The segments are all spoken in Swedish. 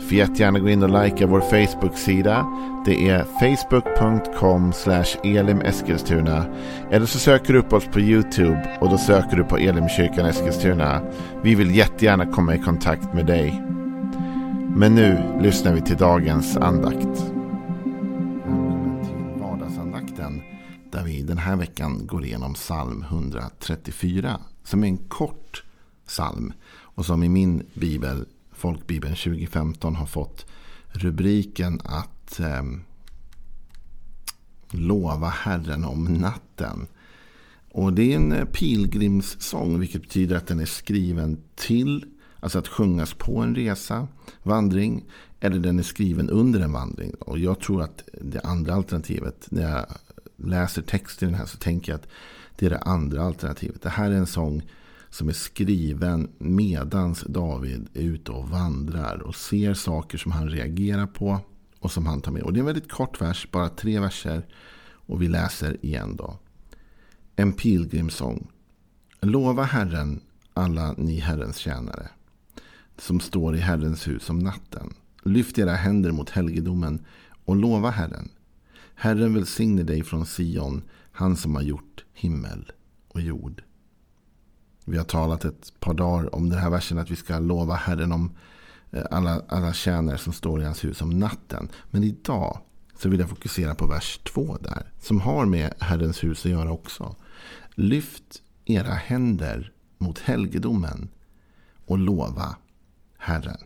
Får jättegärna gå in och likea vår Facebook-sida. Det är facebook.com elimeskilstuna. Eller så söker du upp oss på YouTube och då söker du på Elimkyrkan Eskilstuna. Vi vill jättegärna komma i kontakt med dig. Men nu lyssnar vi till dagens andakt. Välkommen till vardagsandakten där vi den här veckan går igenom psalm 134 som är en kort psalm och som i min bibel Folkbibeln 2015 har fått rubriken att eh, lova Herren om natten. Och det är en eh, pilgrimssång vilket betyder att den är skriven till, alltså att sjungas på en resa, vandring, eller den är skriven under en vandring. Och jag tror att det andra alternativet, när jag läser texten i den här så tänker jag att det är det andra alternativet. Det här är en sång som är skriven medans David är ute och vandrar och ser saker som han reagerar på och som han tar med. Och det är en väldigt kort vers, bara tre verser. Och vi läser igen då. En pilgrimsång. Lova Herren alla ni Herrens tjänare som står i Herrens hus om natten. Lyft era händer mot helgedomen och lova Herren. Herren välsigne dig från Sion, han som har gjort himmel och jord. Vi har talat ett par dagar om den här versen att vi ska lova Herren om eh, alla, alla tjänare som står i hans hus om natten. Men idag så vill jag fokusera på vers 2 där. Som har med Herrens hus att göra också. Lyft era händer mot helgedomen och lova Herren.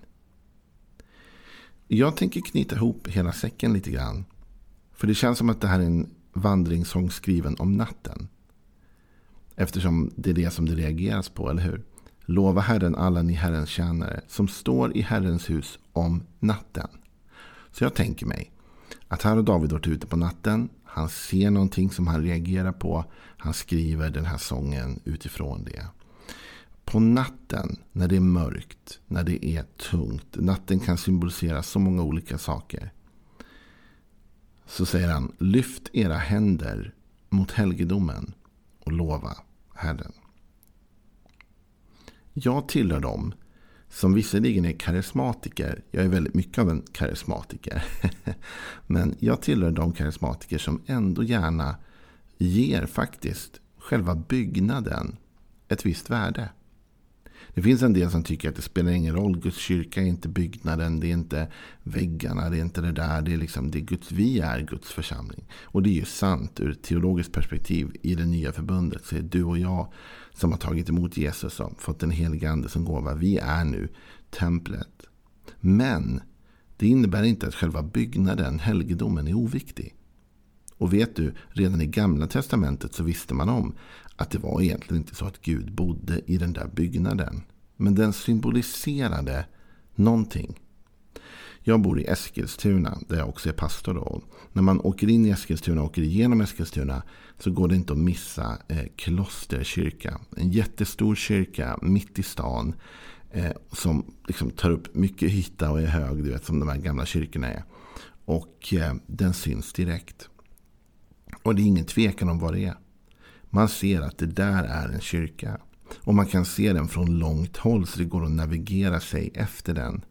Jag tänker knyta ihop hela säcken lite grann. För det känns som att det här är en vandringssång skriven om natten. Eftersom det är det som det reageras på, eller hur? Lova Herren alla ni Herrens tjänare som står i Herrens hus om natten. Så jag tänker mig att här har David varit ute på natten. Han ser någonting som han reagerar på. Han skriver den här sången utifrån det. På natten, när det är mörkt, när det är tungt. Natten kan symbolisera så många olika saker. Så säger han, lyft era händer mot helgedomen och lova Herren. Jag tillhör dem som visserligen är karismatiker. Jag är väldigt mycket av en karismatiker. Men jag tillhör de karismatiker som ändå gärna ger faktiskt själva byggnaden ett visst värde. Det finns en del som tycker att det spelar ingen roll. Guds kyrka är inte byggnaden, det är inte väggarna, det är inte det där. Det är liksom, det är Guds, vi är Guds församling. Och det är ju sant ur ett teologiskt perspektiv. I det nya förbundet så är du och jag som har tagit emot Jesus och fått den helige ande som gåva. Vi är nu templet. Men det innebär inte att själva byggnaden, helgedomen, är oviktig. Och vet du, redan i gamla testamentet så visste man om att det var egentligen inte så att Gud bodde i den där byggnaden. Men den symboliserade någonting. Jag bor i Eskilstuna där jag också är pastor. Då. När man åker in i Eskilstuna och åker igenom Eskilstuna så går det inte att missa eh, Klosterkyrka. En jättestor kyrka mitt i stan. Eh, som liksom tar upp mycket yta och är hög, du vet, som de här gamla kyrkorna är. Och eh, den syns direkt. Och det är ingen tvekan om vad det är. Man ser att det där är en kyrka. Och man kan se den från långt håll så det går att navigera sig efter den.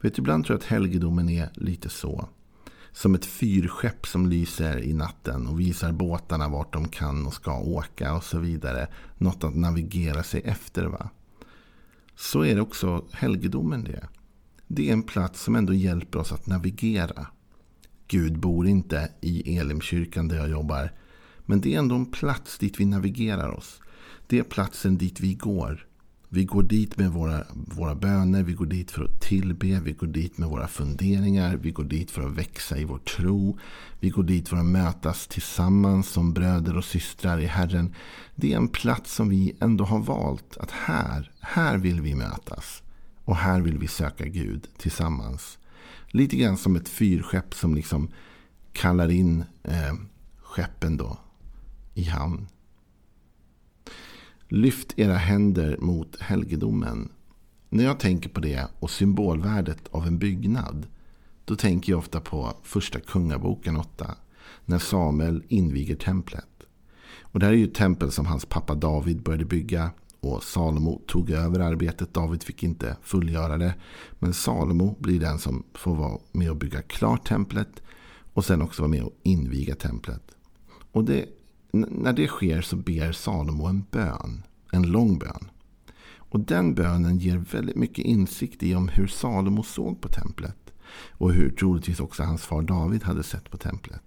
Vet du, ibland tror jag att helgedomen är lite så. Som ett fyrskepp som lyser i natten och visar båtarna vart de kan och ska åka och så vidare. Något att navigera sig efter va. Så är det också helgedomen det. Det är en plats som ändå hjälper oss att navigera. Gud bor inte i Elimkyrkan där jag jobbar. Men det är ändå en plats dit vi navigerar oss. Det är platsen dit vi går. Vi går dit med våra, våra böner, vi går dit för att tillbe, vi går dit med våra funderingar, vi går dit för att växa i vår tro. Vi går dit för att mötas tillsammans som bröder och systrar i Herren. Det är en plats som vi ändå har valt att här, här vill vi mötas. Och här vill vi söka Gud tillsammans. Lite grann som ett fyrskepp som liksom kallar in eh, skeppen då i hamn. Lyft era händer mot helgedomen. När jag tänker på det och symbolvärdet av en byggnad. Då tänker jag ofta på första kungaboken 8. När Samuel inviger templet. Och det här är ju ett tempel som hans pappa David började bygga. Och Salomo tog över arbetet. David fick inte fullgöra det. Men Salomo blir den som får vara med och bygga klart templet. Och sen också vara med och inviga templet. Och det, när det sker så ber Salomo en bön. En lång bön. Och den bönen ger väldigt mycket insikt i om hur Salomo såg på templet. Och hur troligtvis också hans far David hade sett på templet.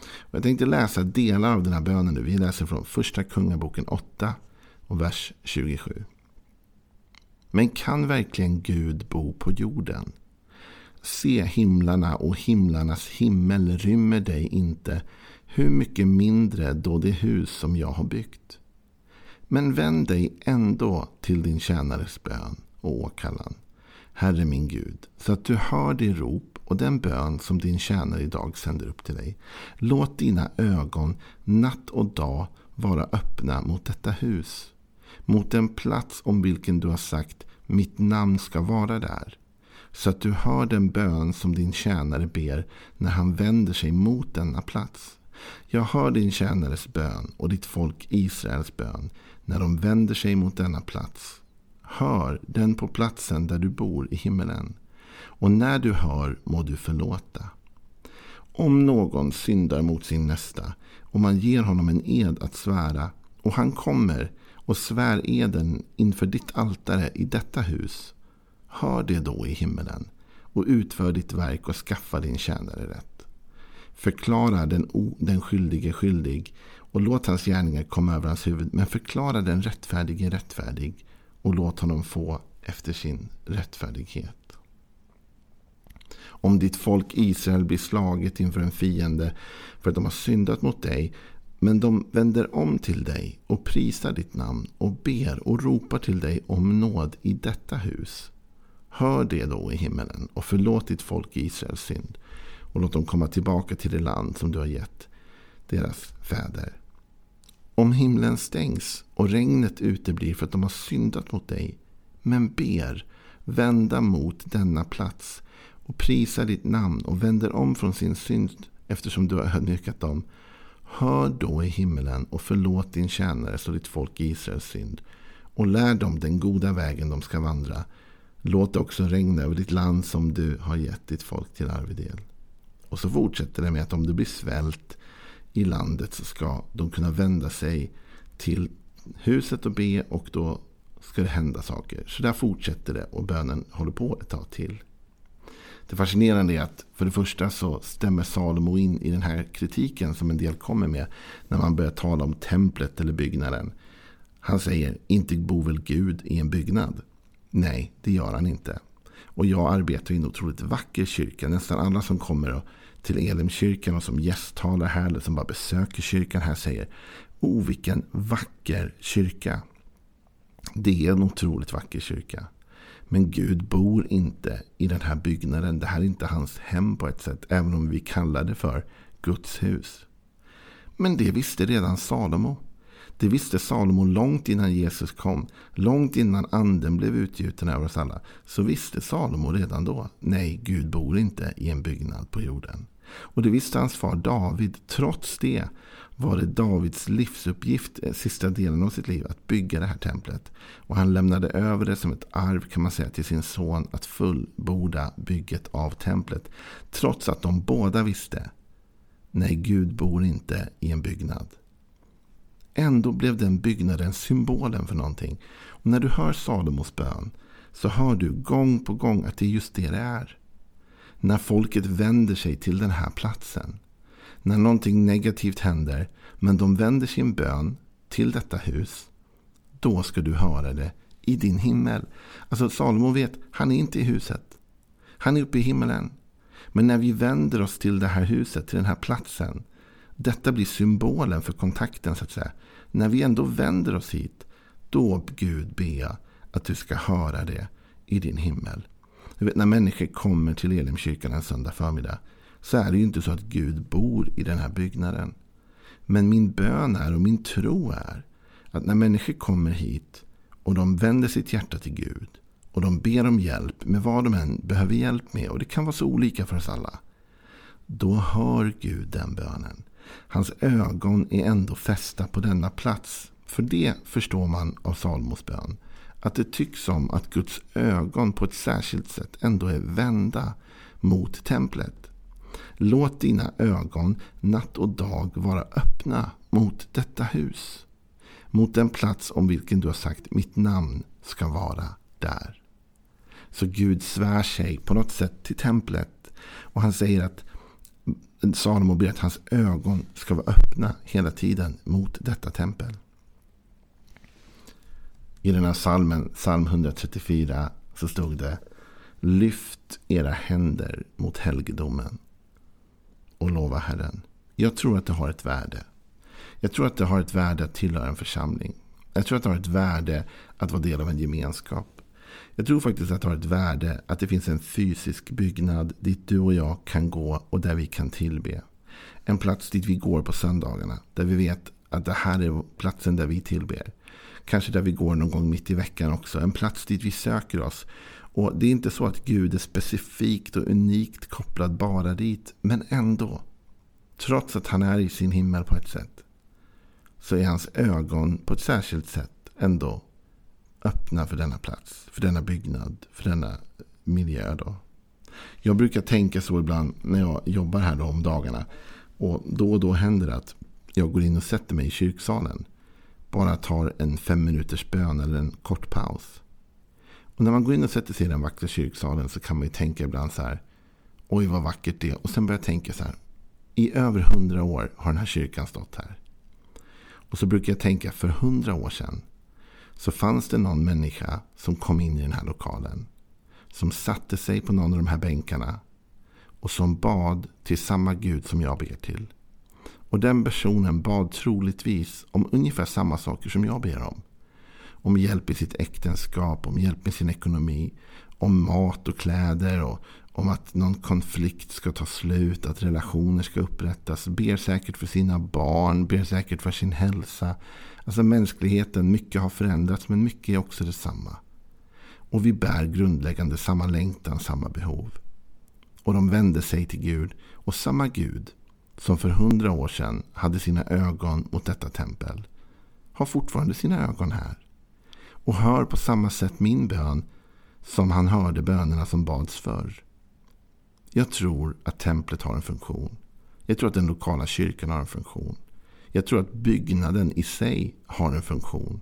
Och jag tänkte läsa delar av den här bönen nu. Vi läser från första kungaboken 8 och vers 27. Men kan verkligen Gud bo på jorden? Se himlarna och himlarnas himmel rymmer dig inte. Hur mycket mindre då det hus som jag har byggt. Men vänd dig ändå till din tjänares bön och åkallan. Herre min Gud, så att du hör det rop och den bön som din tjänare idag sänder upp till dig. Låt dina ögon natt och dag vara öppna mot detta hus. Mot den plats om vilken du har sagt mitt namn ska vara där. Så att du hör den bön som din tjänare ber när han vänder sig mot denna plats. Jag hör din tjänares bön och ditt folk Israels bön när de vänder sig mot denna plats. Hör den på platsen där du bor i himmelen. Och när du hör må du förlåta. Om någon syndar mot sin nästa och man ger honom en ed att svära och han kommer och svär eden inför ditt altare i detta hus. Hör det då i himmelen och utför ditt verk och skaffa din tjänare rätt. Förklara den, o, den skyldige skyldig och låt hans gärningar komma över hans huvud. Men förklara den rättfärdige rättfärdig och låt honom få efter sin rättfärdighet. Om ditt folk Israel blir slaget inför en fiende för att de har syndat mot dig men de vänder om till dig och prisar ditt namn och ber och ropar till dig om nåd i detta hus. Hör det då i himmelen och förlåt ditt folk Israels synd och låt dem komma tillbaka till det land som du har gett deras fäder. Om himlen stängs och regnet uteblir för att de har syndat mot dig, men ber vända mot denna plats och prisa ditt namn och vänder om från sin synd eftersom du har ödmjukat dem. Hör då i himmelen och förlåt din tjänare och ditt folk Israels synd och lär dem den goda vägen de ska vandra. Låt det också regna över ditt land som du har gett ditt folk till arvedel. Och så fortsätter det med att om det blir svält i landet så ska de kunna vända sig till huset och be och då ska det hända saker. Så där fortsätter det och bönen håller på ett tag till. Det fascinerande är att för det första så stämmer Salomo in i den här kritiken som en del kommer med när man börjar tala om templet eller byggnaden. Han säger, inte bor väl Gud i en byggnad? Nej, det gör han inte. Och jag arbetar i en otroligt vacker kyrka. Nästan alla som kommer till Elimkyrkan och som gästtalar här eller som bara besöker kyrkan här säger Oh, vilken vacker kyrka. Det är en otroligt vacker kyrka. Men Gud bor inte i den här byggnaden. Det här är inte hans hem på ett sätt. Även om vi kallar det för Guds hus. Men det visste redan Salomo. Det visste Salomo långt innan Jesus kom. Långt innan anden blev utgjuten över oss alla. Så visste Salomo redan då. Nej, Gud bor inte i en byggnad på jorden. Och det visste hans far David. Trots det var det Davids livsuppgift eh, sista delen av sitt liv att bygga det här templet. Och han lämnade över det som ett arv kan man säga till sin son att fullborda bygget av templet. Trots att de båda visste Nej, Gud bor inte i en byggnad. Ändå blev den byggnaden symbolen för någonting. Och när du hör Salomos bön så hör du gång på gång att det är just det det är. När folket vänder sig till den här platsen. När någonting negativt händer men de vänder sin bön till detta hus. Då ska du höra det i din himmel. Alltså Salomo vet, han är inte i huset. Han är uppe i himmelen. Men när vi vänder oss till det här huset, till den här platsen. Detta blir symbolen för kontakten så att säga. När vi ändå vänder oss hit. Då Gud be att du ska höra det i din himmel. Du vet, när människor kommer till Elimkyrkan en söndag förmiddag. Så är det ju inte så att Gud bor i den här byggnaden. Men min bön är och min tro är att när människor kommer hit och de vänder sitt hjärta till Gud och de ber om hjälp med vad de än behöver hjälp med. Och det kan vara så olika för oss alla. Då hör Gud den bönen. Hans ögon är ändå fästa på denna plats. För det förstår man av Salmos bön. Att det tycks som att Guds ögon på ett särskilt sätt ändå är vända mot templet. Låt dina ögon natt och dag vara öppna mot detta hus. Mot den plats om vilken du har sagt mitt namn ska vara där. Så Gud svär sig på något sätt till templet. Och han säger att Salomo ber att hans ögon ska vara öppna hela tiden mot detta tempel. I den här salmen, psalm 134, så stod det Lyft era händer mot helgedomen och lova Herren. Jag tror att det har ett värde. Jag tror att det har ett värde att tillhöra en församling. Jag tror att det har ett värde att vara del av en gemenskap. Jag tror faktiskt att det har ett värde att det finns en fysisk byggnad dit du och jag kan gå och där vi kan tillbe. En plats dit vi går på söndagarna. Där vi vet att det här är platsen där vi tillber. Kanske där vi går någon gång mitt i veckan också. En plats dit vi söker oss. Och det är inte så att Gud är specifikt och unikt kopplad bara dit. Men ändå. Trots att han är i sin himmel på ett sätt. Så är hans ögon på ett särskilt sätt ändå öppna för denna plats. För denna byggnad. För denna miljö. Då. Jag brukar tänka så ibland när jag jobbar här då om dagarna. Och då och då händer det att jag går in och sätter mig i kyrksalen. Bara tar en fem minuters bön eller en kort paus. Och när man går in och sätter sig i den vackra kyrksalen så kan man ju tänka ibland så här. Oj vad vackert det är. Och sen börjar jag tänka så här. I över hundra år har den här kyrkan stått här. Och så brukar jag tänka för hundra år sedan. Så fanns det någon människa som kom in i den här lokalen. Som satte sig på någon av de här bänkarna. Och som bad till samma Gud som jag ber till. Och den personen bad troligtvis om ungefär samma saker som jag ber om. Om hjälp i sitt äktenskap, om hjälp med sin ekonomi, om mat och kläder och om att någon konflikt ska ta slut, att relationer ska upprättas. Ber säkert för sina barn, ber säkert för sin hälsa. Alltså mänskligheten, mycket har förändrats men mycket är också detsamma. Och vi bär grundläggande samma längtan, samma behov. Och de vände sig till Gud. Och samma Gud som för hundra år sedan hade sina ögon mot detta tempel har fortfarande sina ögon här. Och hör på samma sätt min bön som han hörde bönerna som bads förr. Jag tror att templet har en funktion. Jag tror att den lokala kyrkan har en funktion. Jag tror att byggnaden i sig har en funktion.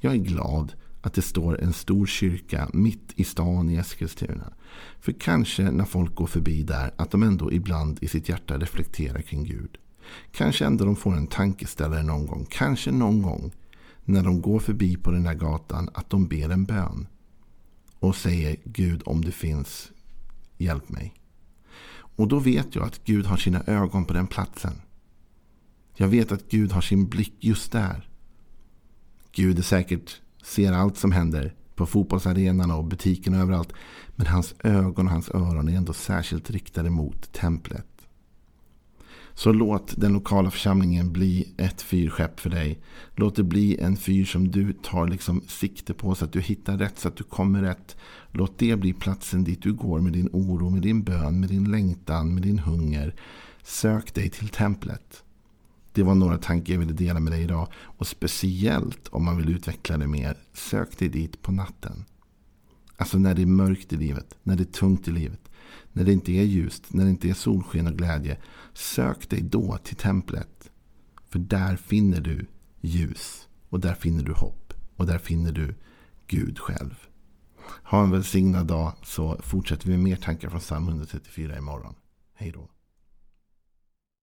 Jag är glad att det står en stor kyrka mitt i stan i Eskilstuna. För kanske när folk går förbi där att de ändå ibland i sitt hjärta reflekterar kring Gud. Kanske ändå de får en tankeställare någon gång. Kanske någon gång när de går förbi på den här gatan att de ber en bön. Och säger Gud om du finns, hjälp mig. Och då vet jag att Gud har sina ögon på den platsen. Jag vet att Gud har sin blick just där. Gud är säkert ser allt som händer på fotbollsarenan och butiken och överallt. Men hans ögon och hans öron är ändå särskilt riktade mot templet. Så låt den lokala församlingen bli ett fyrskepp för dig. Låt det bli en fyr som du tar liksom sikte på så att du hittar rätt, så att du kommer rätt. Låt det bli platsen dit du går med din oro, med din bön, med din längtan, med din hunger. Sök dig till templet. Det var några tankar jag ville dela med dig idag. Och speciellt om man vill utveckla det mer. Sök dig dit på natten. Alltså när det är mörkt i livet. När det är tungt i livet. När det inte är ljust. När det inte är solsken och glädje. Sök dig då till templet. För där finner du ljus. Och där finner du hopp. Och där finner du Gud själv. Ha en välsignad dag så fortsätter vi med mer tankar från psalm 134 imorgon. Hej då.